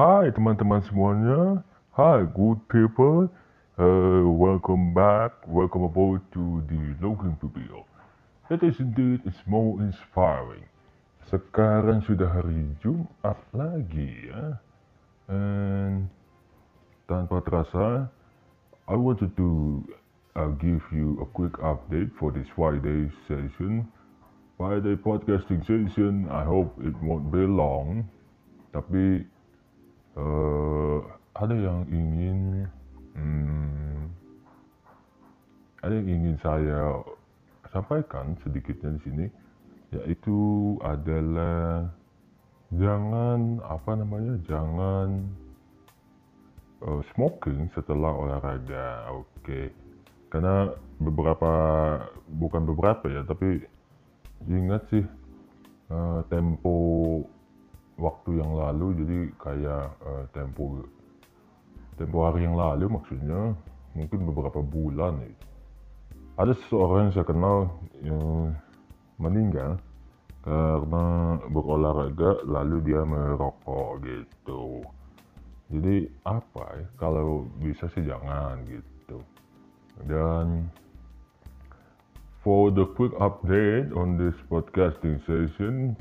Hai teman-teman semuanya. Hi good people. Uh, welcome back. Welcome aboard to the Logan Studio. It is indeed is more inspiring. Sekarang sudah hari Jumat lagi ya. And tanpa terasa, I wanted to uh, give you a quick update for this Friday session. Friday podcasting session, I hope it won't be long. Tapi uh, ada yang ingin hmm, ada yang ingin saya sampaikan sedikitnya di sini yaitu adalah jangan apa namanya jangan uh, smoking setelah olahraga oke okay. karena beberapa bukan beberapa ya tapi ingat sih uh, tempo waktu yang lalu jadi kayak uh, tempo tempo hari yang lalu maksudnya mungkin beberapa bulan ya. ada seseorang yang saya kenal yang meninggal karena berolahraga lalu dia merokok gitu jadi apa ya kalau bisa sih jangan gitu dan for the quick update on this podcasting session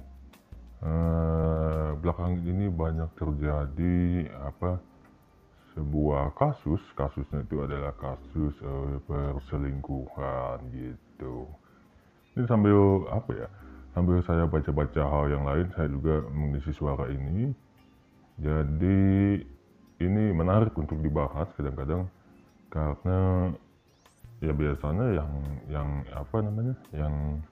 uh, belakangan ini banyak terjadi apa sebuah kasus. Kasusnya itu adalah kasus uh, perselingkuhan gitu. Ini sambil apa ya sambil saya baca-baca hal yang lain saya juga mengisi suara ini. Jadi ini menarik untuk dibahas kadang-kadang karena ya biasanya yang yang apa namanya yang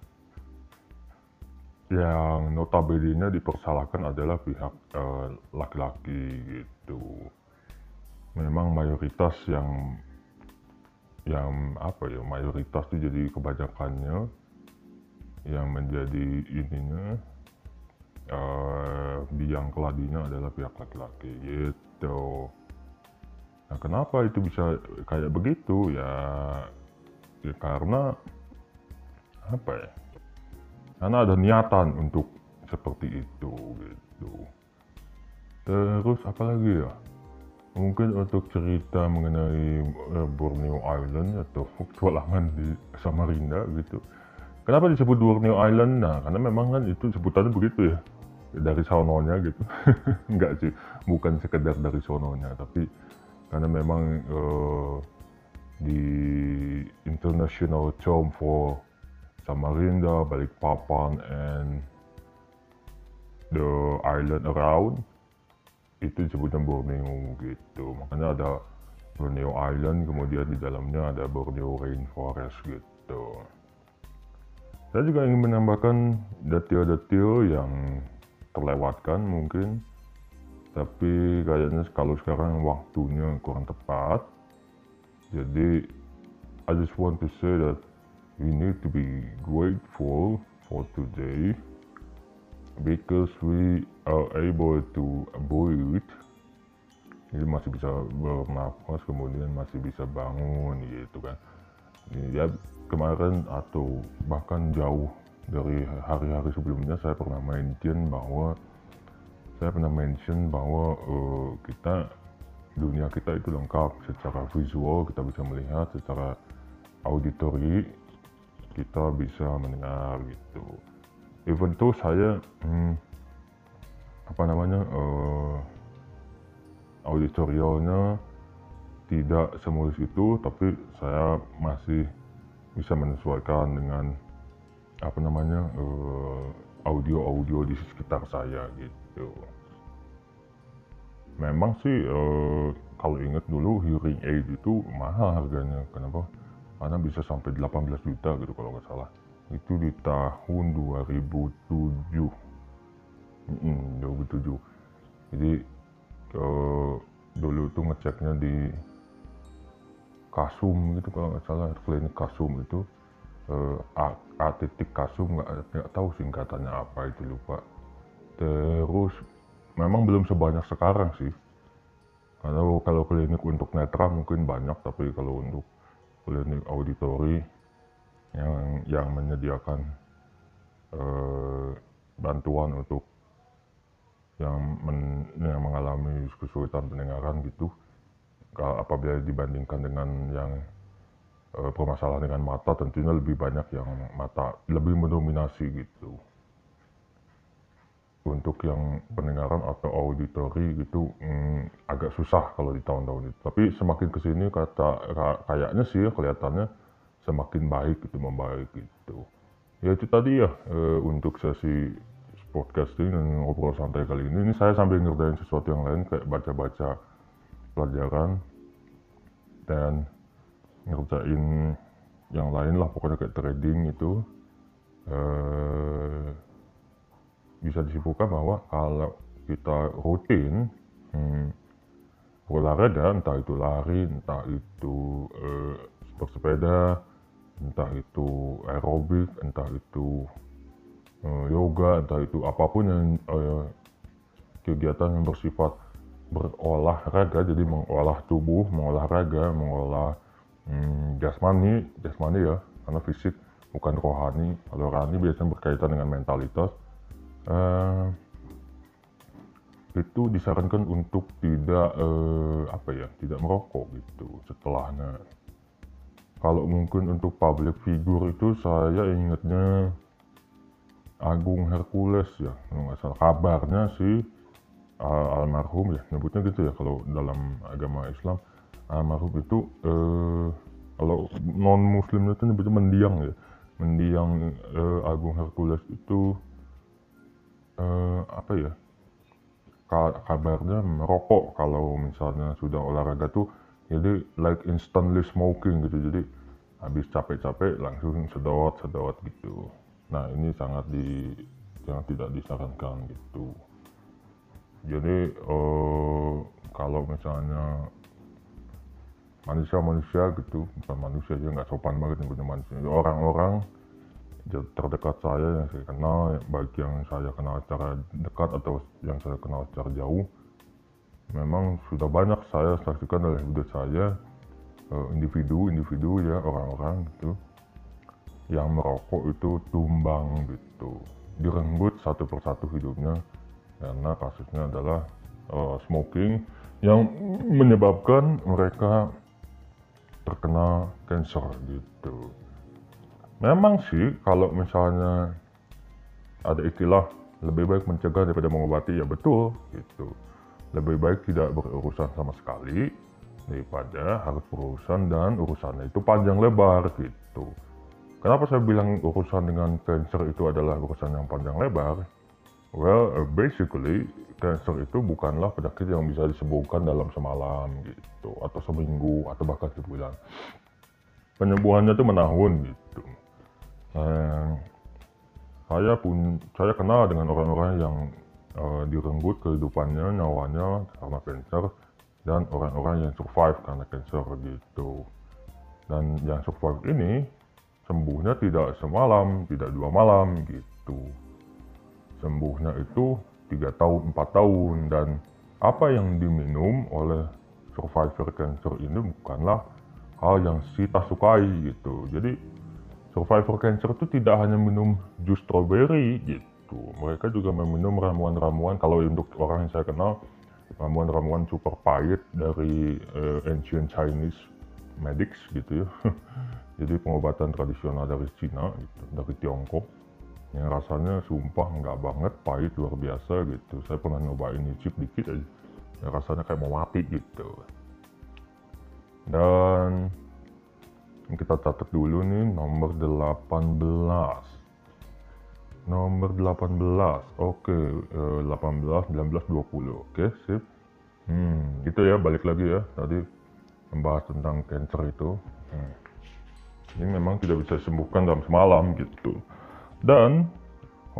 yang notabene dipersalahkan adalah pihak uh, laki-laki gitu. Memang mayoritas yang yang apa ya mayoritas itu jadi kebanyakannya yang menjadi ininya uh, biang keladinya adalah pihak laki-laki gitu. Nah kenapa itu bisa kayak begitu ya, ya karena apa ya karena ada niatan untuk seperti itu gitu. Terus apa lagi ya? Mungkin untuk cerita mengenai uh, Borneo Island atau petualangan di Samarinda gitu. Kenapa disebut Borneo Island? Nah karena memang kan itu sebutannya begitu ya. Dari sononya gitu. Enggak sih. Bukan sekedar dari sononya tapi karena memang uh, di International Term for Samarinda, Balikpapan, and the island around itu disebutnya Borneo gitu. Makanya ada Borneo Island, kemudian di dalamnya ada Borneo Rainforest gitu. Saya juga ingin menambahkan detail-detail yang terlewatkan mungkin, tapi kayaknya kalau sekarang waktunya kurang tepat. Jadi, I just want to say that we need to be grateful for today because we are able to breathe. Jadi masih bisa bernafas kemudian masih bisa bangun gitu kan. Ya kemarin atau bahkan jauh dari hari-hari sebelumnya saya pernah mention bahwa saya pernah mention bahwa uh, kita dunia kita itu lengkap. Secara visual kita bisa melihat secara auditory kita bisa mendengar gitu. Even tuh saya hmm, apa namanya uh, auditorialnya tidak semulus itu tapi saya masih bisa menyesuaikan dengan apa namanya uh, audio-audio di sekitar saya gitu. Memang sih uh, kalau ingat dulu hearing aid itu mahal harganya. Kenapa karena bisa sampai 18 juta gitu kalau nggak salah. Itu di tahun 2007 hmm, 2007 jadi uh, dulu tuh ngeceknya di Kasum gitu kalau nggak salah klinik Kasum itu. Uh, A, A Kasum nggak tahu singkatannya apa itu lupa. Terus memang belum sebanyak sekarang sih. Karena kalau klinik untuk netra mungkin banyak tapi kalau untuk klinik auditori yang yang menyediakan uh, bantuan untuk yang, men, yang mengalami kesulitan pendengaran gitu. Apabila dibandingkan dengan yang e, bermasalah dengan mata tentunya lebih banyak yang mata lebih mendominasi gitu untuk yang pendengaran atau auditori gitu mm, agak susah kalau di tahun-tahun itu. Tapi semakin ke sini kata kayaknya sih ya, kelihatannya semakin baik gitu membaik gitu. Ya itu tadi ya e, untuk sesi podcasting dan ngobrol santai kali ini. Ini saya sambil ngerjain sesuatu yang lain kayak baca-baca pelajaran dan ngerjain yang lain lah pokoknya kayak trading itu. Eh, bisa disimpulkan bahwa kalau kita rutin hmm, olahraga entah itu lari entah itu eh, bersepeda entah itu aerobik entah itu eh, yoga entah itu apa pun yang eh, kegiatan yang bersifat berolahraga jadi mengolah tubuh mengolah raga mengolah hmm, jasmani jasmani ya karena fisik bukan rohani. Kalau rohani biasanya berkaitan dengan mentalitas uh, itu disarankan untuk tidak uh, apa ya tidak merokok gitu setelahnya. Kalau mungkin untuk public figure itu saya ingatnya Agung Hercules ya nggak salah. Kabarnya sih uh, almarhum ya nyebutnya gitu ya kalau dalam agama Islam. Almarhum itu uh, kalau non muslim itu nyebutnya mendiang ya. Mendiang uh, Agung Hercules itu uh, apa ya? Kabarnya merokok kalau misalnya sudah olahraga tuh jadi like instantly smoking gitu. Jadi habis capek-capek langsung sedot sedot gitu. Nah ini sangat di yang tidak disarankan gitu. Jadi uh, kalau misalnya manusia-manusia gitu bukan manusia aja nggak sopan banget nyebutnya manusia. Orang-orang terdekat saya yang saya kenal baik yang saya kenal secara dekat atau yang saya kenal secara jauh. Memang sudah banyak saya saksikan dalam hidup saya eh, individu-individu ya orang-orang gitu yang merokok itu tumbang gitu. Direnggut satu persatu hidupnya karena kasusnya adalah uh, smoking yang menyebabkan mereka terkena cancer gitu memang sih kalau misalnya ada istilah lebih baik mencegah daripada mengobati ya betul gitu. Lebih baik tidak berurusan sama sekali daripada harus berurusan dan urusannya itu panjang lebar gitu. Kenapa saya bilang urusan dengan cancer itu adalah urusan yang panjang lebar? Well basically cancer itu bukanlah penyakit yang bisa disembuhkan dalam semalam gitu atau seminggu atau bahkan sebulan. Penyembuhannya itu menahun gitu eh, saya pun saya kenal dengan orang-orang yang uh, direnggut kehidupannya nyawanya karena cancer dan orang-orang yang survive karena cancer gitu. Dan yang survive ini sembuhnya tidak semalam tidak dua malam gitu. Sembuhnya itu tiga tahun empat tahun dan apa yang diminum oleh survivor cancer ini bukanlah hal yang kita sukai gitu. Jadi survivor cancer itu tidak hanya minum jus strawberry gitu. Mereka juga meminum ramuan-ramuan kalau untuk orang yang saya kenal ramuan-ramuan super pahit dari uh, ancient Chinese medics gitu ya. Jadi pengobatan tradisional dari Cina gitu, dari Tiongkok yang rasanya sumpah nggak banget pahit luar biasa gitu. Saya pernah nyobain nyicip dikit aja. Ya, rasanya kayak mau mati gitu. Dan kita catat dulu nih nomor 18 nomor 18 oke eh, 18 19 20 oke sip. Hmm gitu ya balik lagi ya tadi membahas tentang cancer itu. Hmm. ini memang tidak bisa disembuhkan dalam semalam gitu. Dan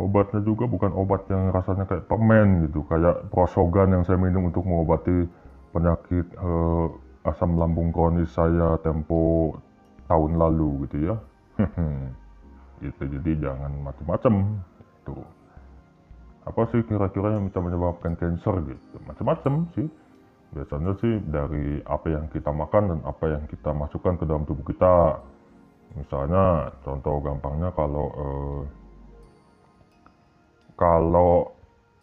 obatnya juga bukan obat yang rasanya kayak permen gitu. Kayak prosogan yang saya minum untuk mengobati penyakit eh, asam lambung kronis saya tempo tahun lalu gitu ya. Gitu jadi jangan macam-macam itu apa sih kira-kira yang bisa menyebabkan cancer gitu? Macam-macam sih. Biasanya sih dari apa yang kita makan dan apa yang kita masukkan ke dalam tubuh kita. Misalnya contoh gampangnya kalau eh, kalau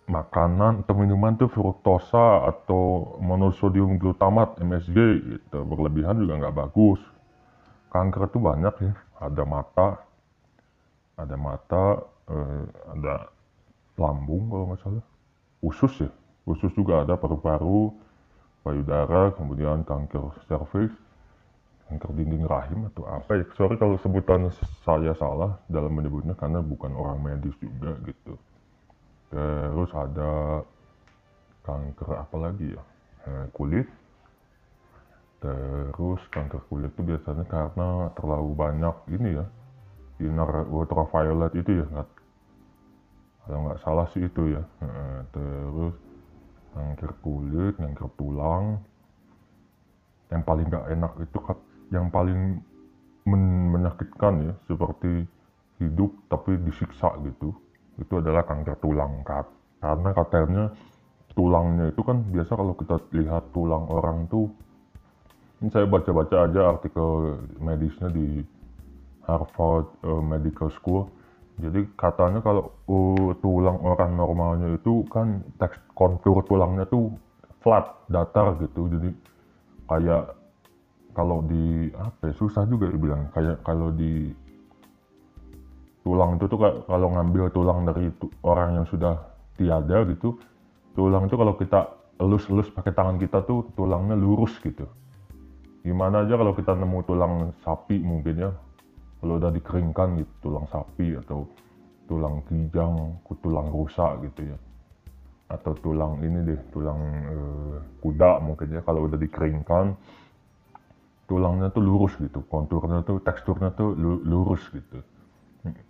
makanan atau minuman tuh fruktosa atau monosodium glutamat MSG gitu. Berlebihan juga nggak bagus kanker tuh banyak ya. Ada mata ada mata eh, ada lambung kalau nggak salah. Usus ya usus juga ada paru-paru payudara kemudian kanker serviks kanker dinding rahim atau apa ya. Sorry kalau sebutan saya salah dalam menyebutnya karena bukan orang medis juga gitu. Terus ada kanker apa lagi ya? Eh, kulit terus kanker kulit itu biasanya karena terlalu banyak ini ya sinar ultraviolet itu ya nggak kalau nggak salah sih itu ya. Terus kanker kulit kanker tulang. Yang paling nggak enak itu yang paling men menyakitkan ya seperti hidup tapi disiksa gitu itu adalah kanker tulang karena katanya tulangnya itu kan biasa kalau kita lihat tulang orang tuh ini saya baca-baca aja artikel medisnya di Harvard uh, Medical School. Jadi katanya kalau uh, tulang orang normalnya itu kan teks kontur tulangnya tuh flat datar gitu. Jadi kayak kalau di apa ya, susah juga dibilang. Kayak kalau di tulang itu tuh kalau ngambil tulang dari itu, orang yang sudah tiada gitu tulang itu kalau kita elus-elus pakai tangan kita tuh tulangnya lurus gitu gimana aja kalau kita nemu tulang sapi mungkin ya. Kalau udah dikeringkan gitu tulang sapi atau tulang kijang tulang rusa gitu ya. Atau tulang ini deh tulang uh, kuda mungkin ya. Kalau udah dikeringkan tulangnya tuh lurus gitu. Konturnya tuh teksturnya tuh lurus gitu.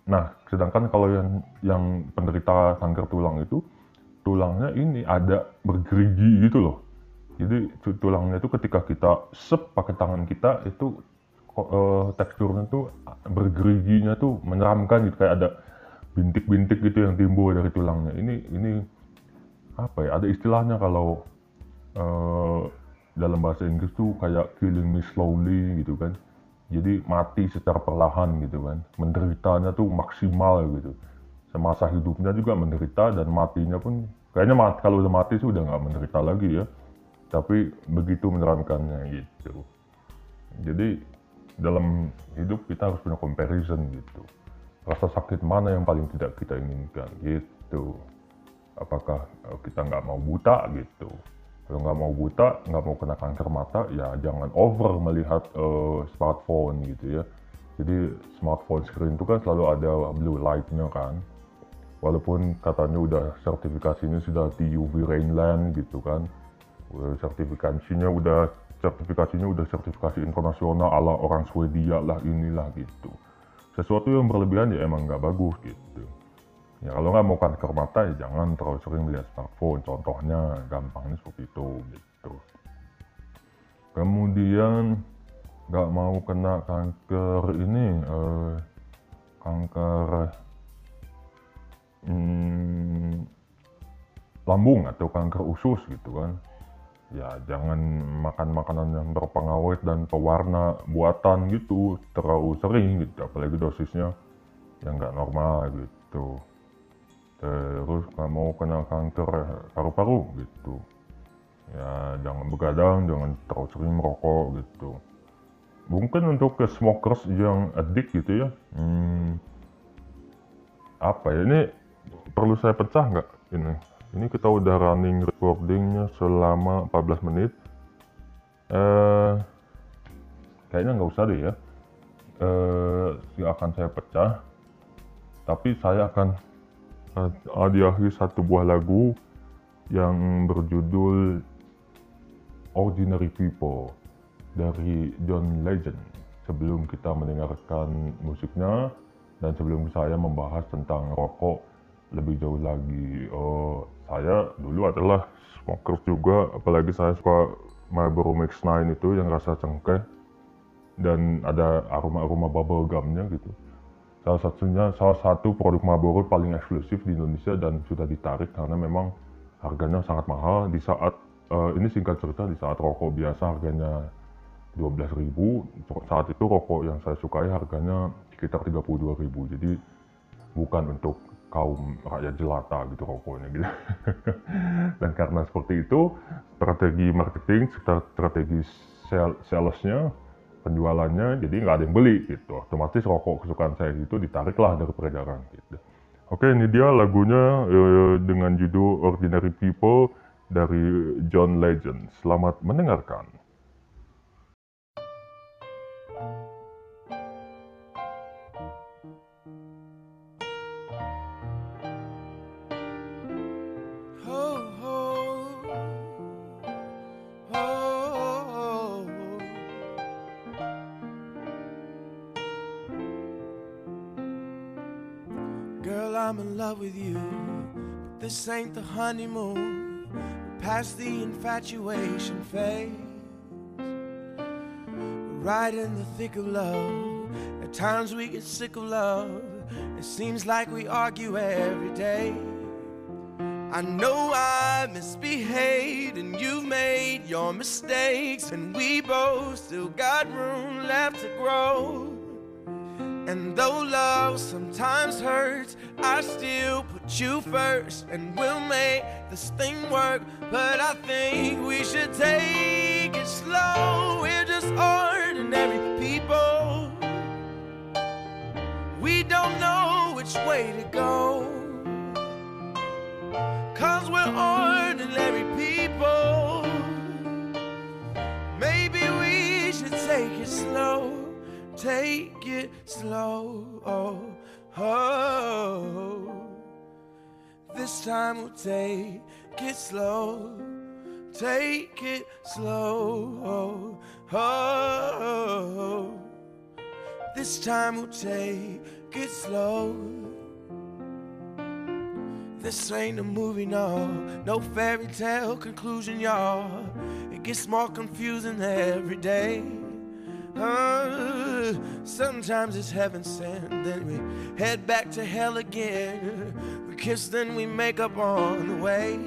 Nah, sedangkan kalau yang yang penderita kanker tulang itu tulangnya ini ada bergerigi gitu loh. Jadi tulangnya itu ketika kita sep pakai tangan kita itu uh, teksturnya tuh bergeriginya tuh menyeramkan gitu kayak ada bintik-bintik gitu yang timbul dari tulangnya. Ini ini apa ya? Ada istilahnya kalau uh, dalam bahasa Inggris tuh kayak killing me slowly gitu kan jadi mati secara perlahan gitu kan menderitanya tuh maksimal gitu semasa hidupnya juga menderita dan matinya pun kayaknya mati, kalau udah mati sih udah nggak menderita lagi ya tapi begitu menyeramkannya gitu. Jadi dalam hidup kita harus punya comparison gitu. Rasa sakit mana yang paling tidak kita inginkan gitu. Apakah eh, kita nggak mau buta gitu. Kalau nggak mau buta nggak mau kena kanker mata ya jangan over melihat uh, smartphone gitu ya. Jadi smartphone screen itu kan selalu ada blue light-nya kan. Walaupun katanya udah sertifikasinya sudah di UV Rainland gitu kan sertifikasinya udah sertifikasinya udah sertifikasi internasional ala orang Swedia lah inilah gitu. Sesuatu yang berlebihan ya emang nggak bagus gitu. Ya kalau nggak mau kanker mata ya jangan terlalu sering melihat smartphone contohnya gampangnya seperti itu gitu. Kemudian nggak mau kena kanker ini eh, kanker hmm, lambung atau kanker usus gitu kan ya jangan makan makanan yang berpengawet dan pewarna buatan gitu terlalu sering gitu apalagi dosisnya yang nggak normal gitu. Terus mau kena kanker paru-paru gitu. Ya jangan begadang jangan terlalu sering merokok gitu. Mungkin untuk ke smokers yang addict gitu ya hmm, apa ya ini perlu saya pecah nggak ini ini kita udah running recordingnya selama 14 menit. Eh kayaknya nggak usah deh ya. Eh akan saya pecah. Tapi saya akan diakhiri satu buah lagu yang berjudul Ordinary People dari John Legend. Sebelum kita mendengarkan musiknya dan sebelum saya membahas tentang rokok lebih jauh lagi, oh, saya dulu adalah smoker juga, apalagi saya suka Marlboro Mix 9 itu yang rasa cengkeh dan ada aroma-aroma bubble gumnya gitu. Salah satunya salah satu produk Marlboro paling eksklusif di Indonesia dan sudah ditarik karena memang harganya sangat mahal. Di saat uh, ini singkat cerita di saat rokok biasa harganya 12.000 saat itu rokok yang saya sukai harganya sekitar 32.000 jadi bukan untuk kaum rakyat jelata gitu rokoknya gitu. Dan karena seperti itu, strategi marketing, strategi salesnya, penjualannya, jadi nggak ada yang beli gitu. Otomatis rokok kesukaan saya itu ditariklah dari peredaran gitu. Oke, ini dia lagunya eh, dengan judul Ordinary People dari John Legend. Selamat mendengarkan. This ain't the honeymoon. Past the infatuation phase. Right in the thick of love. At times we get sick of love. It seems like we argue every day. I know I misbehaved and you've made your mistakes, and we both still got room left to grow. And though love sometimes hurts, I still you first. And we'll make this thing work. But I think we should take it slow. We're just ordinary people. We don't know which way to go. Cause we're ordinary people. Maybe we should take it slow take it slow. Oh, oh. This time we'll take it slow. Take it slow. Oh, oh. This time we'll take it slow. This ain't a movie, no, no fairy tale conclusion, y'all. It gets more confusing every day. Uh, sometimes it's heaven sent, then we head back to hell again. We kiss, then we make up on the way.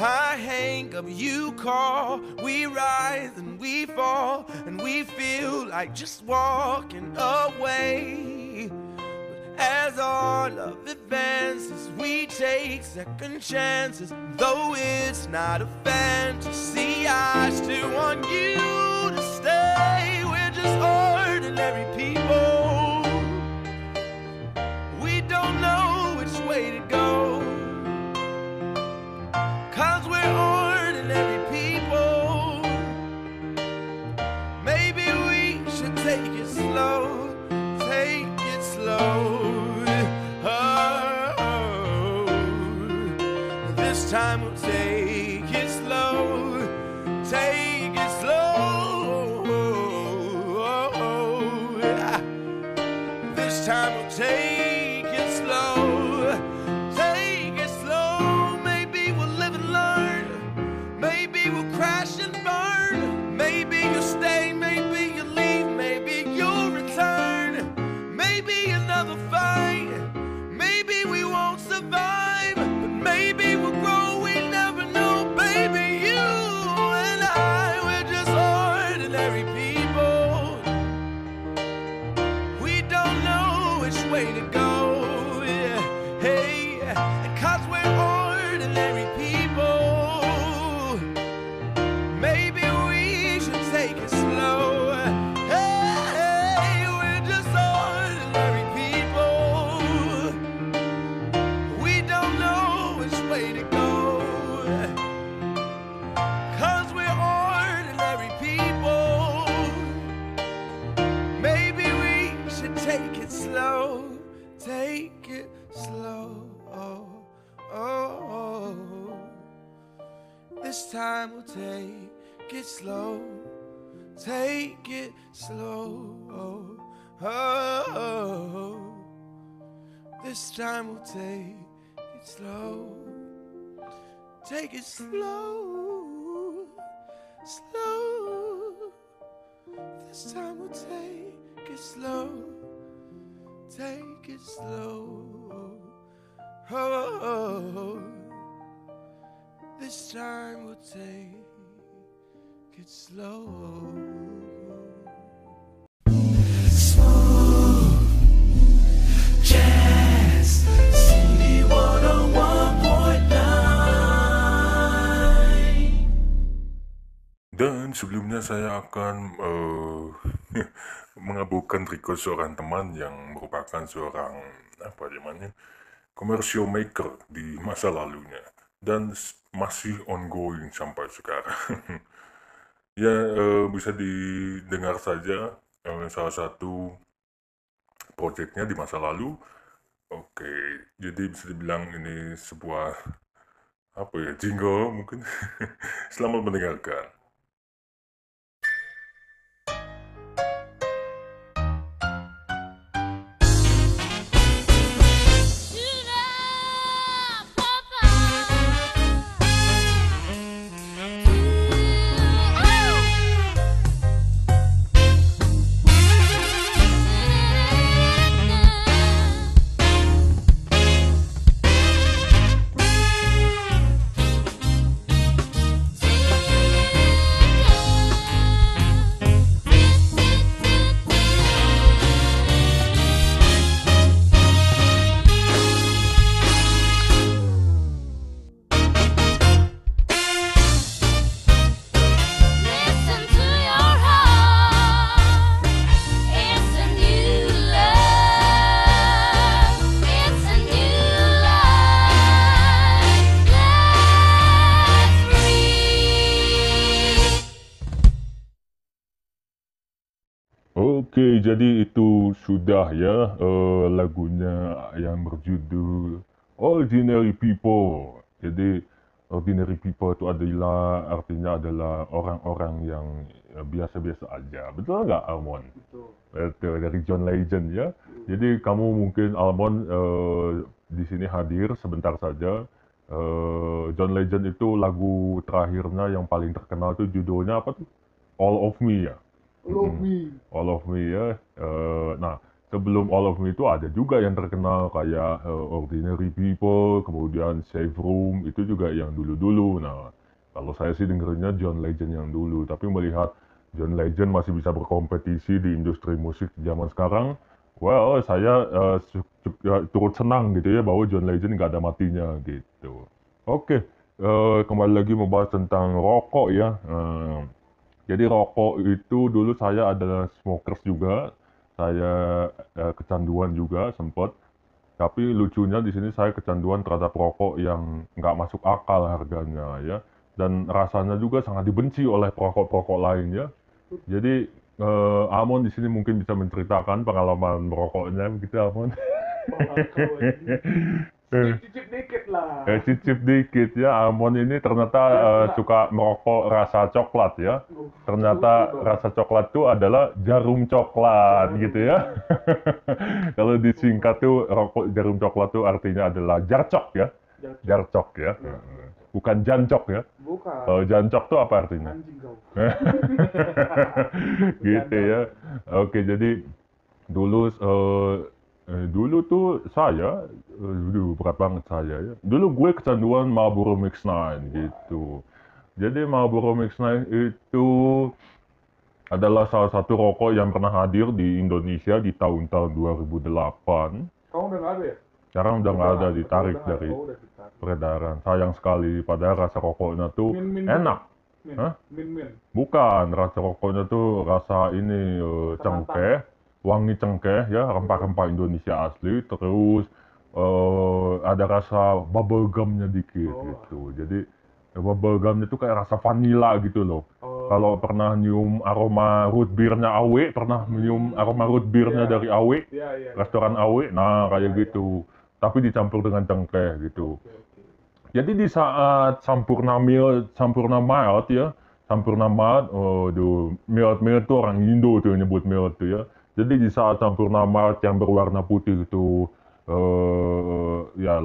I hang up, you call, we rise and we fall, and we feel like just walking away. But as our love advances, we take second chances. Though it's not a fantasy, I still want you stay. We're just ordinary people. We don't know which way to go. Take it slow. Take it slow. Oh. This time we'll take it slow. Take it slow. Slow. This time we'll take it slow. Take it slow. Oh. This time we'll take Dan sebelumnya saya akan eh, uh, mengabulkan request seorang teman yang merupakan seorang apa namanya commercial maker di masa lalunya dan masih ongoing sampai sekarang. ya uh, bisa didengar saja uh, salah satu proyeknya di masa lalu. Oke, jadi bisa dibilang ini sebuah apa ya jingle mungkin. Selamat mendengarkan. Ya uh, lagunya yang berjudul Ordinary People. Jadi ordinary people itu adalah artinya adalah orang-orang yang biasa-biasa aja. Betul nggak Almond? Betul. Betul dari John Legend ya. Jadi kamu mungkin Almond uh, di sini hadir sebentar saja. Uh, John Legend itu lagu terakhirnya yang paling terkenal itu judulnya apa tuh? All of Me ya. All of Me. All of Me ya. Uh, nah, sebelum All of Me itu ada juga yang terkenal kayak uh, Ordinary People, kemudian Safe Room, itu juga yang dulu-dulu. Nah, kalau saya sih dengernya John Legend yang dulu, tapi melihat John Legend masih bisa berkompetisi di industri musik zaman sekarang, well, saya uh, turut senang gitu ya bahwa John Legend nggak ada matinya gitu. Oke, okay. uh, kembali lagi membahas tentang rokok ya. Uh, jadi rokok itu dulu saya adalah smokers juga, saya eh, kecanduan juga sempat. Tapi lucunya di sini saya kecanduan terhadap rokok yang nggak masuk akal harganya ya, dan rasanya juga sangat dibenci oleh perokok-perokok lain ya. Jadi eh, Amon di sini mungkin bisa menceritakan pengalaman merokoknya, begitu Amon. Cicip dikit lah. Eh, cicip dikit ya. Amon ini ternyata uh, suka merokok rasa coklat ya. Ternyata rasa coklat itu adalah jarum coklat gitu ya. Kalau disingkat tuh rokok jarum coklat tuh artinya adalah jarcok ya. Jarcok ya. Bukan jancok ya. Bukan. Kalau jancok tuh apa artinya? gitu ya. Oke, jadi dulu uh, Eh, dulu tuh saya, eh, dulu berat banget saya ya. Dulu gue kecanduan Marlboro Mix 9 gitu. Jadi Marlboro Mix 9 itu adalah salah satu rokok yang pernah hadir di Indonesia di tahun-tahun 2008. Kamu udah nggak ada ya? Sekarang udah nggak ada, ditarik dari oh, peredaran. Sayang sekali, padahal rasa rokoknya tuh min, min, enak. Min, Hah? Min, min. Bukan, rasa rokoknya tuh rasa ini uh, cengkeh wangi cengkeh ya rempah-rempah Indonesia asli terus uh, ada rasa bubble gumnya dikit oh. gitu jadi bubble gumnya itu kayak rasa vanilla gitu loh oh. kalau pernah nyium aroma root beernya Awe pernah nyium hmm. aroma root beernya yeah. dari Awe yeah, yeah, restoran yeah. Awe nah kayak yeah, gitu yeah. tapi dicampur dengan cengkeh gitu okay, okay. jadi di saat sampurna mil sampurna mild ya sampurna mild oh, mild mild tuh orang Indo tuh nyebut mild tuh ya jadi di saat campur nama yang berwarna putih itu uh, ya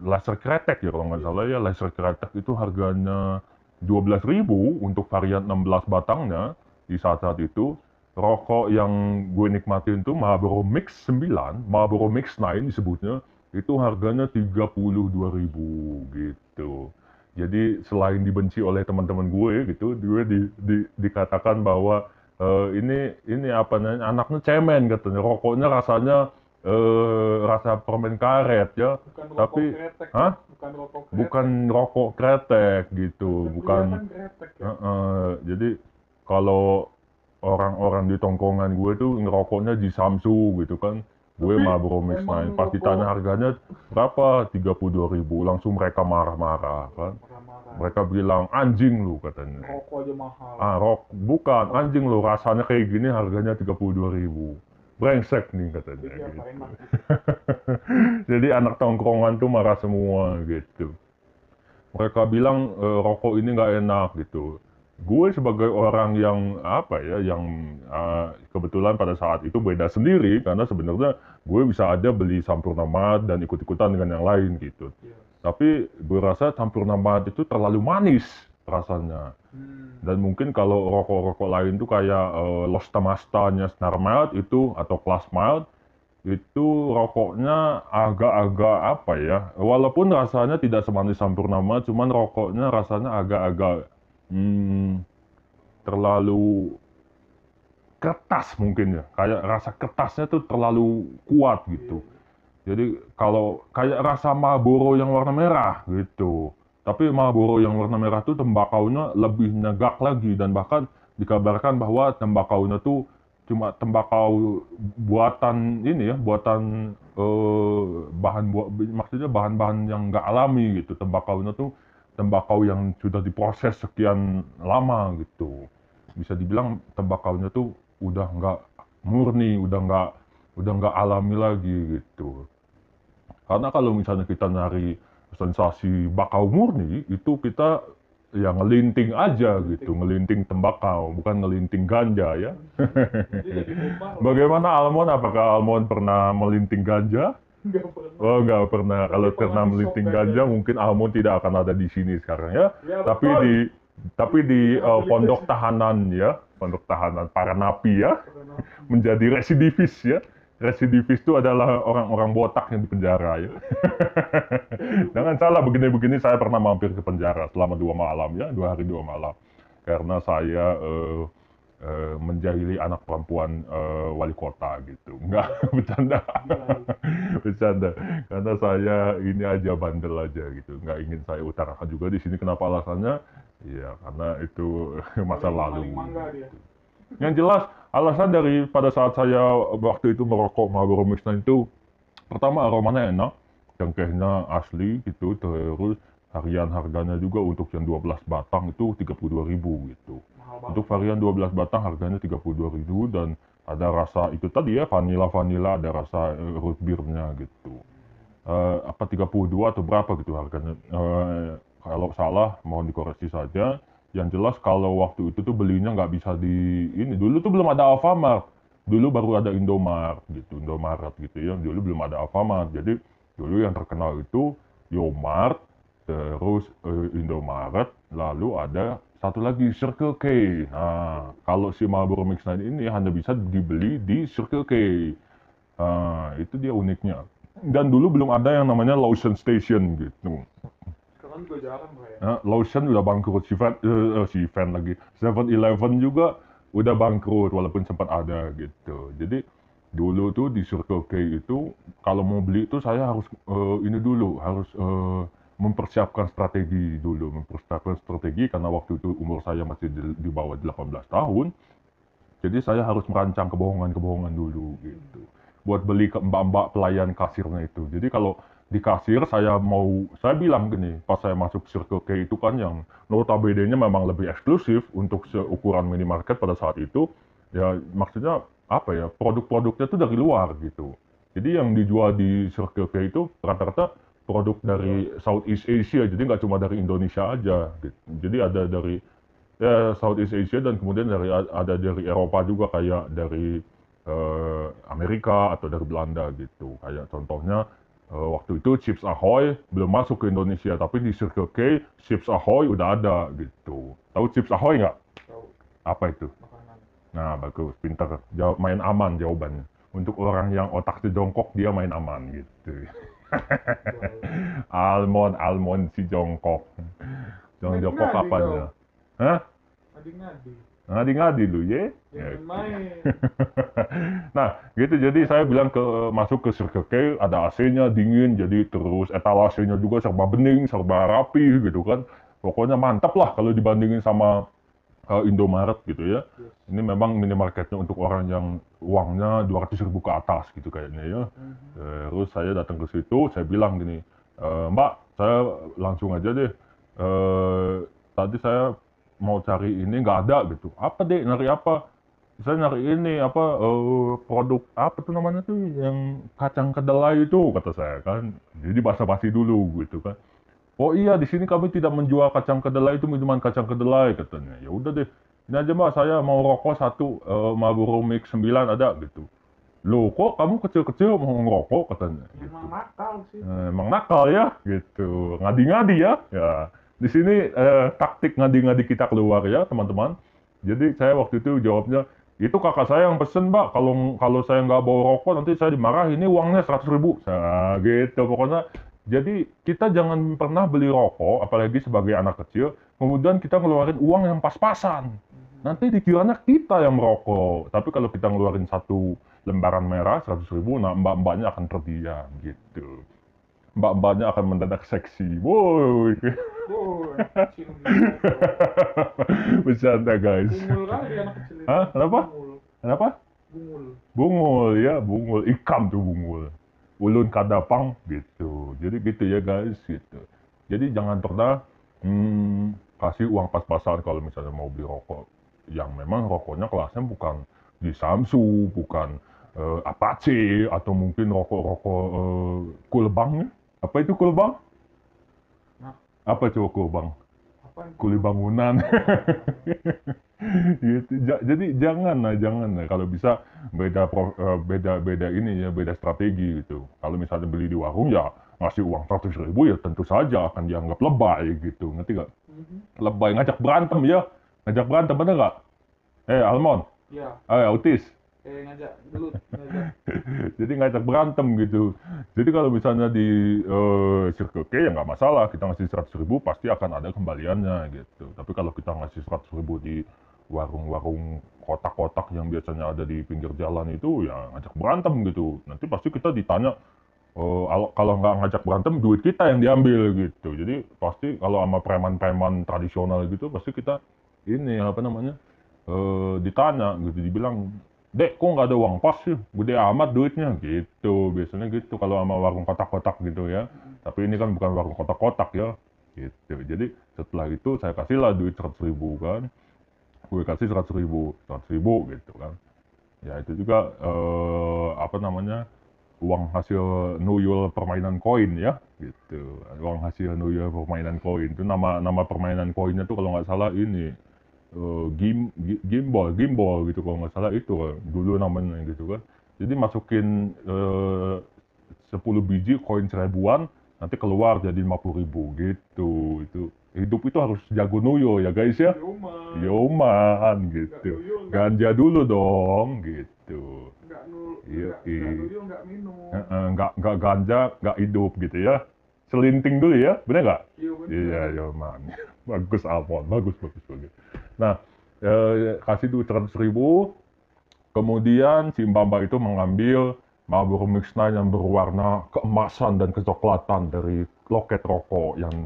laser kretek ya kalau nggak salah ya laser kretek itu harganya 12.000 untuk varian 16 batangnya di saat-saat itu rokok yang gue nikmatin itu Marlboro Mix 9, Marlboro Mix 9 disebutnya, itu harganya 32.000 gitu. Jadi selain dibenci oleh teman-teman gue gitu, gue di, di, dikatakan bahwa uh, ini ini apa namanya anaknya cemen katanya rokoknya rasanya uh, rasa permen karet ya bukan tapi kretek, hah bukan bukan rokok kretek. bukan rokok kretek gitu, Kan bukan kelihatan kretek ya. Heeh, jadi kalau orang-orang di tongkongan gue tuh ngerokoknya di Samsu gitu kan. Gue Tapi Marlboro Mix 9. Pas ditanya harganya berapa? 32 ribu. Langsung mereka marah-marah kan. Mereka bilang anjing lu katanya. Rokok aja mahal. Ah, rok, bukan anjing lu rasanya kayak gini harganya 32 ribu. Brengsek nih katanya. Jadi gitu. Jadi anak tongkrongan tuh marah semua gitu. Mereka bilang e, rokok ini nggak enak gitu. Gue sebagai orang yang apa ya, yang eh, kebetulan pada saat itu beda sendiri karena sebenarnya gue bisa aja beli Sampurna Mart dan ikut-ikutan dengan yang lain gitu. Iya. Tapi gue rasa Sampurna Mart itu terlalu manis rasanya. Hmm. Dan mungkin kalau rokok-rokok lain tuh kayak eh, Los Tamastanya Snar Mild itu atau Class Mild itu rokoknya agak-agak apa ya walaupun rasanya tidak semanis Sampurnama cuman rokoknya rasanya agak-agak hmm, terlalu kertas mungkin ya. Kayak rasa kertasnya tuh terlalu kuat gitu. Jadi kalau kayak rasa Marlboro yang warna merah gitu. Tapi Marlboro yang warna merah tuh tembakaunya lebih negak lagi dan bahkan dikabarkan bahwa tembakaunya tuh cuma tembakau buatan ini ya buatan eh, bahan buat maksudnya bahan-bahan yang nggak alami gitu. Tembakaunya tuh tembakau yang sudah diproses sekian lama gitu bisa dibilang tembakaunya tuh udah nggak murni udah nggak udah nggak alami lagi gitu karena kalau misalnya kita nyari sensasi bakau murni itu kita ya ngelinting aja gitu ngelinting tembakau bukan ngelinting ganja ya. Bagaimana Almond? Apakah Almond pernah melinting ganja? Nggak pernah. Oh, nggak pernah. Kalau pernah melinting ganja, aja. mungkin Almond tidak akan ada di sini sekarang ya. Ya, Tapi betul. di tapi di beli pondok tahanan ya, pondok tahanan para napi ya, menjadi residivis ya. Residivis itu adalah orang-orang botak yang di penjara ya. Jangan salah begini-begini saya pernah mampir ke penjara selama dua malam ya, dua hari dua malam. Karena saya eh, eh, menjahili anak perempuan eh, wali kota gitu. Enggak, bercanda. bercanda. Karena saya ini aja bandel aja gitu. Enggak ingin saya utarakan juga di sini kenapa alasannya? Iya, karena itu masa lalu. dia. Yang jelas alasan dari pada saat saya waktu itu merokok Marlboro 9 itu pertama aromanya enak, cengkehnya asli gitu, terus harian harganya juga untuk yang 12 batang itu 32.000 gitu. Untuk varian 12 batang harganya 32.000 dan ada rasa itu tadi ya vanilla vanilla ada rasa eh, root beer-nya gitu. Eh, apa 32 atau berapa gitu harganya? Eh, kalau salah mohon dikoreksi saja. Yang jelas kalau waktu itu tuh belinya nggak bisa di ini dulu tuh belum ada Alfamart. Dulu baru ada Indomart gitu, Indomaret gitu ya. Dulu belum ada Alfamart. Jadi dulu yang terkenal itu Yomart, terus eh, Indomaret, lalu ada satu lagi Circle K. Nah, kalau si Marlboro Mix 9 ini hanya bisa dibeli di Circle K. Nah, itu dia uniknya. Dan dulu belum ada yang namanya Lawson Station gitu. Sekarang juga jarang ya. Nah, Lawson udah bangkrut, si Van, eh, eh, si Van lagi. 7-Eleven juga udah bangkrut walaupun sempat ada gitu. Jadi dulu tuh di Circle K itu kalau mau beli itu saya harus eh, ini dulu, harus eh, mempersiapkan strategi dulu, mempersiapkan strategi karena waktu itu umur saya masih di, di bawah 18 tahun. Jadi saya harus merancang kebohongan-kebohongan dulu gitu. Buat beli ke mbak-mbak pelayan kasirnya itu. Jadi kalau di kasir saya mau, saya bilang gini, pas saya masuk Circle K itu kan yang notabene-nya memang lebih eksklusif untuk seukuran minimarket pada saat itu. Ya maksudnya apa ya, produk-produknya itu dari luar gitu. Jadi yang dijual di Circle K itu rata-rata produk dari Southeast Asia, jadi nggak cuma dari Indonesia aja. Gitu. Jadi ada dari ya Southeast Asia dan kemudian dari ada dari Eropa juga kayak dari eh, Amerika atau dari Belanda gitu. Kayak contohnya eh, waktu itu Chips Ahoy belum masuk ke Indonesia, tapi di Circle K Chips Ahoy udah ada gitu. Tahu Chips Ahoy nggak? Tahu Apa itu? makanan. Nah bagus, pinter. Jawab main aman jawabannya. Untuk orang yang otaknya jongkok dia main aman gitu. almond, almond si jongkok. Main jongkok apanya? kau. Hah? Ngadi ngadi. Ngadi-ngadi lu, ya? Ya. Jangan main. nah, gitu jadi saya bilang ke masuk ke Circle K ada AC-nya dingin jadi terus etalasenya juga serba bening, serba rapi gitu kan. Pokoknya mantap lah kalau dibandingin sama eh, Indomaret gitu ya. Yes. Ini memang minimarketnya untuk orang yang uangnya 200 ribu ke atas gitu kayaknya ya. Mhm. Terus saya datang ke situ, saya bilang gini, "E, Mbak, saya langsung aja deh. Eh, tadi saya mau cari ini nggak ada gitu. Apa deh? Nyari apa? Saya nyari ini apa eh, produk apa tuh namanya tuh yang kacang kedelai itu kata saya kan. Jadi basa-basi dulu gitu kan. Oh iya di sini kami tidak menjual kacang kedelai itu minuman kacang kedelai katanya. Ya udah deh. Ini aja mbak saya mau rokok satu eh, Marlboro Mix 9 ada gitu. Loh kok kamu kecil-kecil mau ngerokok katanya gitu. Emang nakal sih. Eh, emang nakal ya gitu ngadi-ngadi ya ya di sini eh, taktik ngadi-ngadi kita keluar ya teman-teman jadi saya waktu itu jawabnya itu kakak saya yang pesen mbak kalau kalau saya nggak bawa rokok nanti saya dimarahin ini uangnya 100 ribu nah, gitu pokoknya jadi kita jangan pernah beli rokok apalagi sebagai anak kecil kemudian kita ngeluarin uang yang pas-pasan nanti dikiranya kita yang merokok tapi kalau kita ngeluarin satu lembaran merah 100 ribu nah mbak-mbaknya akan terdiam gitu mbak-mbaknya akan mendadak seksi woi bercanda guys Bungul kali anak kecil. Hah? Kenapa? Bungul. kenapa Bungul. bungul ya bungul ikam tuh bungul ulun kadapang gitu. Jadi gitu ya guys gitu. Jadi jangan pernah hmm, kasih uang pas-pasan kalau misalnya mau beli rokok yang memang rokoknya kelasnya bukan di Samsu bukan eh, Apache atau mungkin rokok-rokok eh, kulbang ya. Apa itu kulbang? Apa coba kulbang kuli bangunan. Gitu. Ja- jadi jangan lah jangan lah. Kalau bisa beda eh, beda beda ini ya beda strategi gitu. Kalau misalnya beli di warung ya ngasih uang 100 ribu ya tentu saja akan dianggap lebay gitu. Ngerti gak Mhm. lebay ngajak berantem ya. Ngajak berantem bener gak eh Almon. Ya, eh autis eh ngajak ngajak. jadi ngajak berantem gitu. Jadi kalau misalnya di Circle K ya nggak masalah, kita ngasih 100 ribu pasti akan ada kembaliannya gitu. Tapi kalau kita ngasih 100 ribu di warung-warung kotak-kotak yang biasanya ada di pinggir jalan itu ya ngajak berantem gitu. Nanti pasti kita ditanya eh, kalau nggak ngajak berantem duit kita yang diambil gitu. Jadi pasti kalau sama preman-preman tradisional gitu pasti kita ini apa namanya eh, ditanya gitu dibilang Dek, kok nggak ada uang pas sih? Gede amat duitnya gitu. Biasanya gitu kalau sama warung kotak-kotak gitu ya. Tapi ini kan bukan warung kotak-kotak ya. Gitu. Jadi setelah itu saya kasihlah duit 100 ribu kan. Gue kasih 100 ribu, 100 ribu gitu kan. Ya itu juga eh, apa namanya uang hasil nuyul permainan koin ya gitu. Uang hasil nuyul permainan koin itu nama nama permainan koinnya tuh kalau nggak salah ini eh, gim, gi- gimbal, gimbal gitu kalau nggak salah itu kan, dulu namanya gitu kan. Jadi masukin eh, 10 biji koin seribuan, nanti keluar jadi 50 ribu gitu. Itu hidup itu harus jago nuyo ya guys ya. Yoman. Yoman Nggak gitu. nuyul, nggak- Ganja dulu dong gitu. nggak nul, Iya, nggak iya. nggak nggak minum. Nggak nggak ganja, nggak hidup gitu ya. Selinting dulu ya, bener nggak? Iya. Iya, Yoman. bagus Alfon, bagus, bagus, bagus. Nah, eh, kasih duit 100 ribu, kemudian si Mbak itu mengambil Marlboro Mix 9 yang berwarna keemasan dan kecoklatan dari loket rokok yang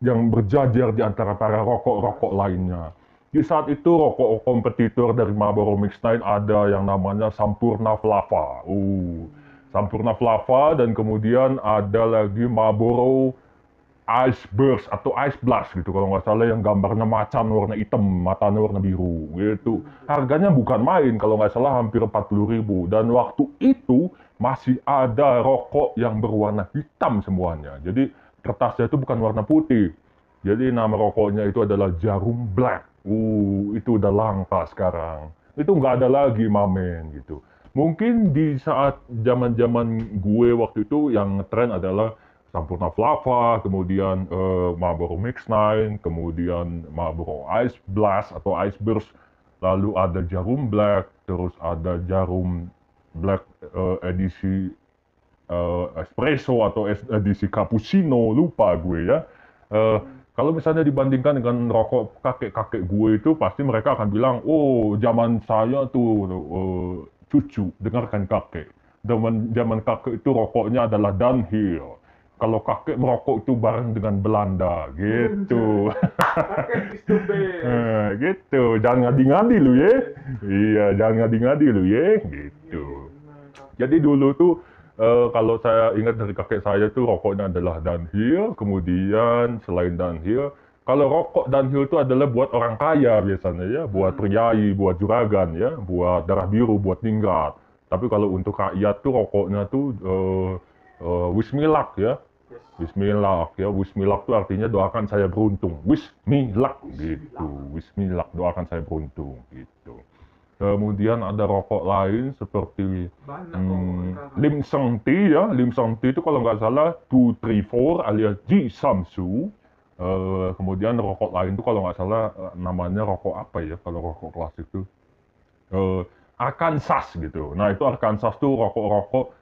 yang berjajar di antara para rokok-rokok lainnya. Di saat itu rokok kompetitor dari Marlboro Mix 9 ada yang namanya Sampurna Flava. Uh, Sampurna Flava dan kemudian ada lagi Marlboro Ice Burst atau Ice Blast gitu kalau nggak salah yang gambarnya macan warna hitam, matanya warna biru gitu. Harganya bukan main kalau nggak salah hampir 40.000 ribu dan waktu itu masih ada rokok yang berwarna hitam semuanya. Jadi kertasnya itu bukan warna putih. Jadi nama rokoknya itu adalah Jarum Black. Uh, itu udah langka sekarang. Itu nggak ada lagi mamen gitu. Mungkin di saat zaman-zaman gue waktu itu yang ngetren adalah Sampurna Flava, kemudian eh, Marlboro Mix 9, kemudian Marlboro Ice Blast atau Ice Burst, lalu ada Jarum Black, terus ada Jarum Black eh, edisi eh, espresso atau edisi cappuccino lupa gue ya Eh, kalau misalnya dibandingkan dengan rokok kakek-kakek gue itu pasti mereka akan bilang, oh zaman saya tuh eh, cucu dengarkan kakek. Zaman zaman kakek itu rokoknya adalah downhill. Kalau kakek merokok itu bareng dengan Belanda gitu. Eh, gitu. Jangan ngadi-ngadi lu ya. Iya, jangan ngadi-ngadi lu ya. Gitu. Jadi dulu tuh eh, kalau saya ingat dari kakek saya tuh rokoknya adalah downhill, kemudian selain downhill, kalau rokok downhill itu adalah buat orang kaya biasanya ya, buat priai, buat juragan ya, buat darah biru, buat ningrat. Tapi kalau untuk rakyat tuh rokoknya tuh eh, eh, wismilak ya, Wismillah ya, Wismillah itu artinya doakan saya beruntung. Wismillah gitu, Wismillah doakan saya beruntung gitu. Kemudian ada rokok lain seperti Banyak hmm. Lim Seng Ti ya, Lim Seng Ti itu kalau nggak salah 234 alias Ji Samsu. Eh, kemudian rokok lain itu kalau nggak salah eh, namanya rokok apa ya kalau rokok klasik itu eh, Arkansas gitu. Nah itu Arkansas tuh rokok-rokok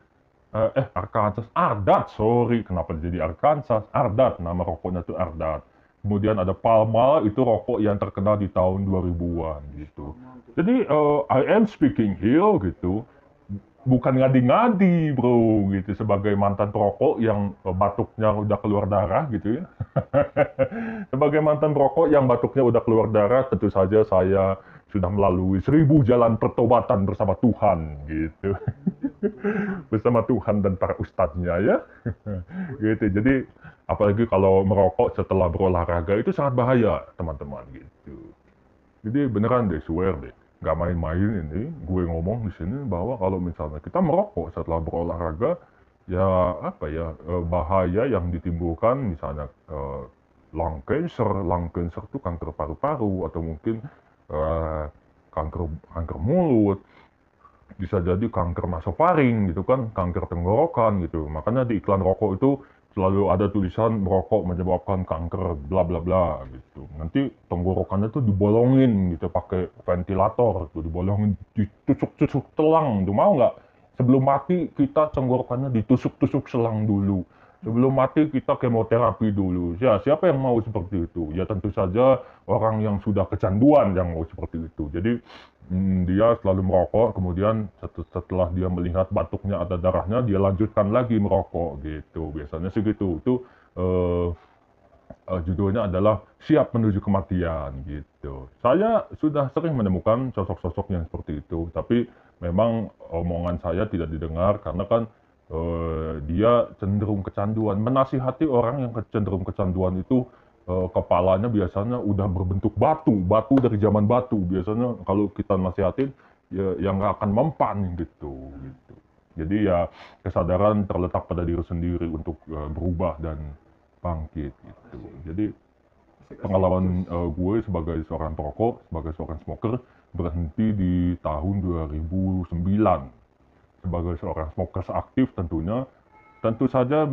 eh, eh Arkansas Ardat sorry kenapa jadi Arkansas Ardat nama rokoknya tuh Ardat. Kemudian ada Palma itu rokok yang terkenal di tahun 2000-an gitu. Jadi eh, I am speaking here gitu bukan ngadi-ngadi bro gitu sebagai mantan perokok yang eh, batuknya udah keluar darah gitu ya sebagai mantan perokok yang batuknya udah keluar darah tentu saja saya sudah melalui seribu jalan pertobatan bersama Tuhan gitu. Bersama Tuhan dan para ustadznya ya. Gitu. Jadi apalagi kalau merokok setelah berolahraga itu sangat bahaya teman-teman gitu. Jadi beneran deh swear deh. Nggak main-main ini. Gue ngomong di sini bahwa kalau misalnya kita merokok setelah berolahraga ya apa ya eh, bahaya yang ditimbulkan misalnya eh, lung cancer. Lung cancer itu kanker paru-paru atau mungkin eh, kanker kanker mulut bisa jadi kanker nasofaring gitu kan kanker tenggorokan gitu makanya di iklan rokok itu selalu ada tulisan merokok menyebabkan kanker bla bla bla gitu. Nanti tenggorokannya tuh dibolongin gitu pakai ventilator tuh dibolongin ditusuk-tusuk telang tuh mau nggak? Sebelum mati kita tenggorokannya ditusuk-tusuk selang dulu. Sebelum mati kita kemoterapi dulu. Ya siapa yang mau seperti itu? Ya tentu saja orang yang sudah kecanduan yang mau seperti itu. Jadi hmm, dia selalu merokok, kemudian set- setelah dia melihat batuknya ada darahnya, dia lanjutkan lagi merokok gitu. Biasanya sih gitu. Itu eh, judulnya adalah siap menuju kematian gitu. Saya sudah sering menemukan sosok-sosok yang seperti itu, tapi memang omongan saya tidak didengar karena kan eh, dia cenderung kecanduan. Menasihati orang yang cenderung kecanduan itu eh, kepalanya biasanya udah berbentuk batu, batu dari zaman batu. Biasanya kalau kita nasihatin ya yang nggak akan mempan gitu, gitu. Jadi ya kesadaran terletak pada diri sendiri untuk eh, berubah dan bangkit gitu. Jadi pengalaman eh, gue sebagai seorang perokok, sebagai seorang smoker berhenti di tahun 2009 sebagai seorang smoker aktif tentunya. Tentu saja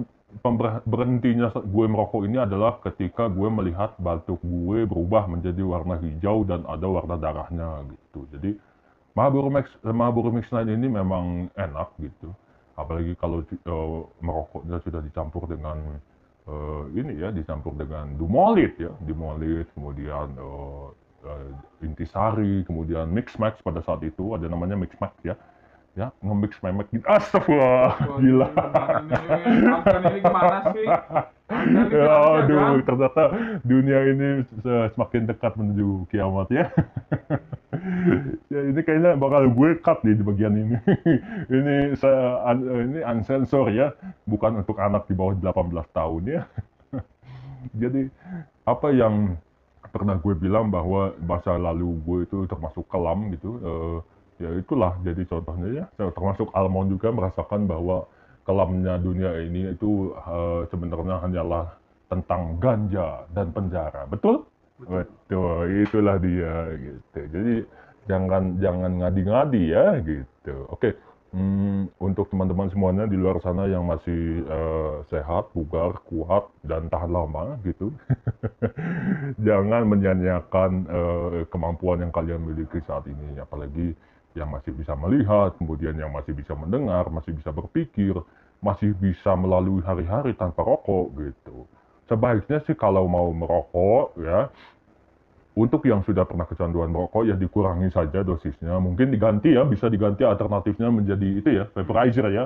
berhentinya gue merokok ini adalah ketika gue melihat batuk gue berubah menjadi warna hijau dan ada warna darahnya gitu. Jadi Marlboro Max Marlboro Mix 9 ini memang enak gitu. Apalagi kalau eh, merokoknya sudah dicampur dengan eh, ini ya, dicampur dengan dumolit ya, dumolit, kemudian eh, eh, intisari, kemudian mix max pada saat itu ada namanya mix max ya. Ya, nge-mix memek gitu. Astagfirullah, gila. Angkat ini gimana sih? Ini Ya, aduh, ternyata dunia ini se- semakin dekat menuju kiamat ya. ya ini kayaknya bakal gue cut nih di bagian ini. ini saya un- ini unsensor ya, bukan untuk anak di bawah 18 tahun ya. Jadi apa yang pernah gue bilang bahwa masa lalu gue itu termasuk kelam gitu, eh, ya itulah jadi contohnya ya. Termasuk Almond juga merasakan bahwa kelamnya dunia ini itu eh, sebenarnya hanyalah tentang ganja dan penjara, betul? Betul, itulah dia gitu. Jadi jangan jangan ngadi-ngadi ya gitu. Oke, hmm, untuk teman-teman semuanya di luar sana yang masih eh, sehat, bugar, kuat dan tahan lama gitu, jangan menyanyiakan eh, kemampuan yang kalian miliki saat ini, apalagi yang masih bisa melihat, kemudian yang masih bisa mendengar, masih bisa berpikir, masih bisa melalui hari-hari tanpa rokok gitu. sebaiknya sih kalau mau merokok ya untuk yang sudah pernah kecanduan merokok ya dikurangi saja dosisnya. Mungkin diganti ya, bisa diganti alternatifnya menjadi itu ya, vaporizer ya.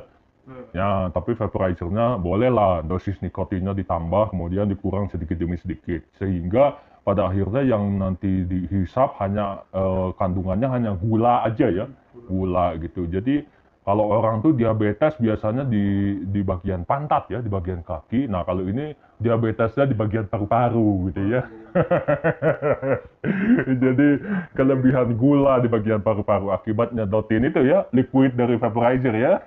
Ya, tapi vaporizernya bolehlah dosis nikotinnya ditambah, kemudian dikurang sedikit demi sedikit. Sehingga pada akhirnya yang nanti dihisap hanya eh, kandungannya hanya gula aja ya, gula gitu. Jadi kalau orang tuh diabetes biasanya di di bagian pantat ya, di bagian kaki. Nah kalau ini diabetesnya di bagian paru-paru gitu ya. Jadi kelebihan gula di bagian paru-paru akibat nyedotin itu ya, liquid dari vaporizer ya.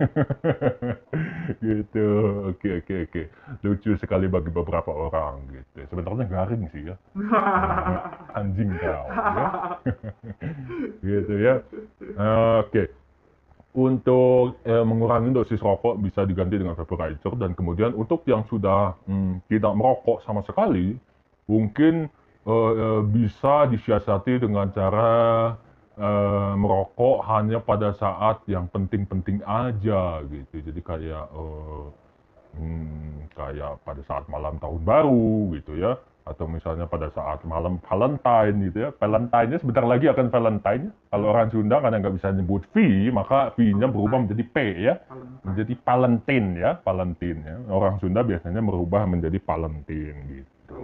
gitu. Oke oke oke. Lucu sekali bagi beberapa orang gitu. Sebenarnya garing sih ya. Anjing kau ya. gitu ya. Oke untuk eh, mengurangi dosis rokok bisa diganti dengan vaporizer dan kemudian untuk yang sudah hmm, tidak merokok sama sekali mungkin eh, eh, bisa disiasati dengan cara eh, merokok hanya pada saat yang penting-penting aja gitu. Jadi kayak eh, hmm, kayak pada saat malam tahun baru gitu ya atau misalnya pada saat malam Valentine gitu ya. Valentine-nya sebentar lagi akan Valentine. Kalau orang Sunda karena nggak bisa nyebut V, maka V-nya berubah menjadi P ya. Menjadi Valentine ya, Valentine ya. Orang Sunda biasanya merubah menjadi Valentine gitu.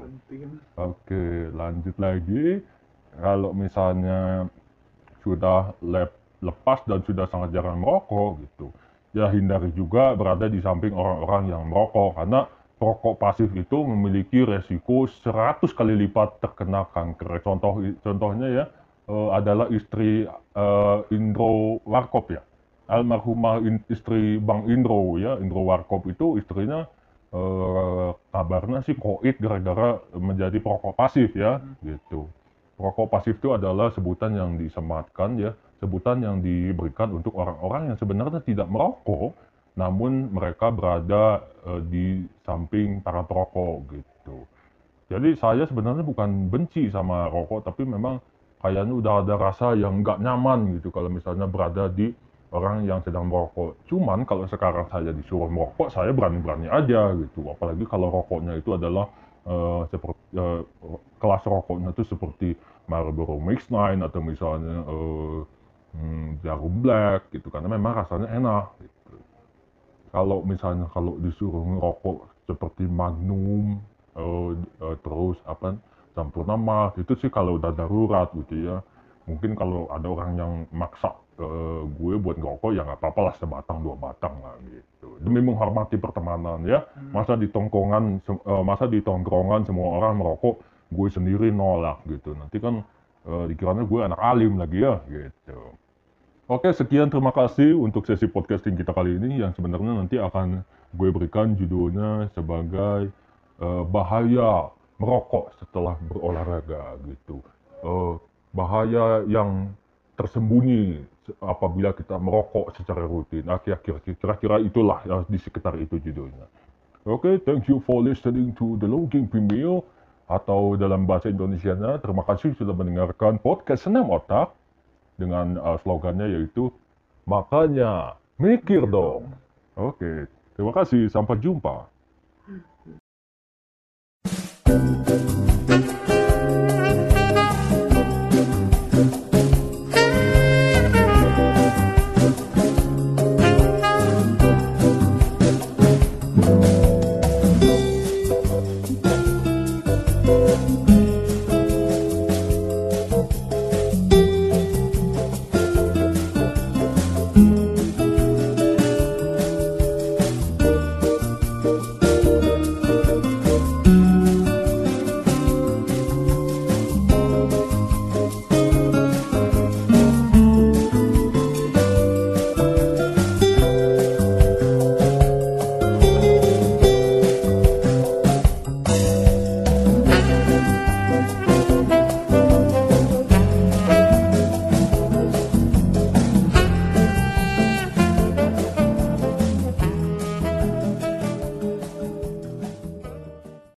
Oke, lanjut lagi. Kalau misalnya sudah lep, lepas dan sudah sangat jarang merokok gitu. Ya hindari juga berada di samping orang-orang yang merokok karena Rokok pasif itu memiliki resiko 100 kali lipat terkena kanker. Contoh contohnya ya uh, adalah istri uh, Indro Warkop ya. Almarhumah in, istri Bang Indro ya, Indro Warkop itu istrinya uh, kabarnya sih koit gara-gara menjadi perokok pasif ya, hmm. gitu. Perokok pasif itu adalah sebutan yang disematkan ya, sebutan yang diberikan untuk orang-orang yang sebenarnya tidak merokok, namun mereka berada uh, di samping para perokok gitu. Jadi saya sebenarnya bukan benci sama rokok, tapi memang kayaknya udah ada rasa yang nggak nyaman gitu kalau misalnya berada di orang yang sedang merokok. Cuman kalau sekarang saya disuruh merokok, saya berani-berani aja gitu. Apalagi kalau rokoknya itu adalah uh, seperti uh, kelas rokoknya itu seperti Marlboro Mix 9 atau misalnya uh, hmm, Jarum Black gitu karena memang rasanya enak. Gitu kalau misalnya kalau disuruh ngerokok seperti Magnum uh, uh, terus apa Sampurna Mas itu sih kalau udah darurat gitu ya. Mungkin kalau ada orang yang maksa uh, gue buat ngerokok ya nggak apa-apa lah sebatang dua batang lah gitu. Demi menghormati pertemanan ya. Hmm. masa di tongkongan uh, masa di tongkrongan semua orang merokok gue sendiri nolak gitu. Nanti kan uh, dikiranya gue anak alim lagi ya gitu Oke, sekian terima kasih untuk sesi podcasting kita kali ini yang sebenarnya nanti akan gue berikan judulnya sebagai uh, bahaya merokok setelah berolahraga gitu. Uh, bahaya yang tersembunyi apabila kita merokok secara rutin. Nah, kira-kira itulah ya, di sekitar itu judulnya. Oke, okay, thank you for listening to the Logging Premier atau dalam bahasa Indonesia-nya, terima kasih sudah mendengarkan podcast Senam Otak dengan uh, slogannya yaitu makanya mikir dong. Oke, terima kasih. Sampai jumpa.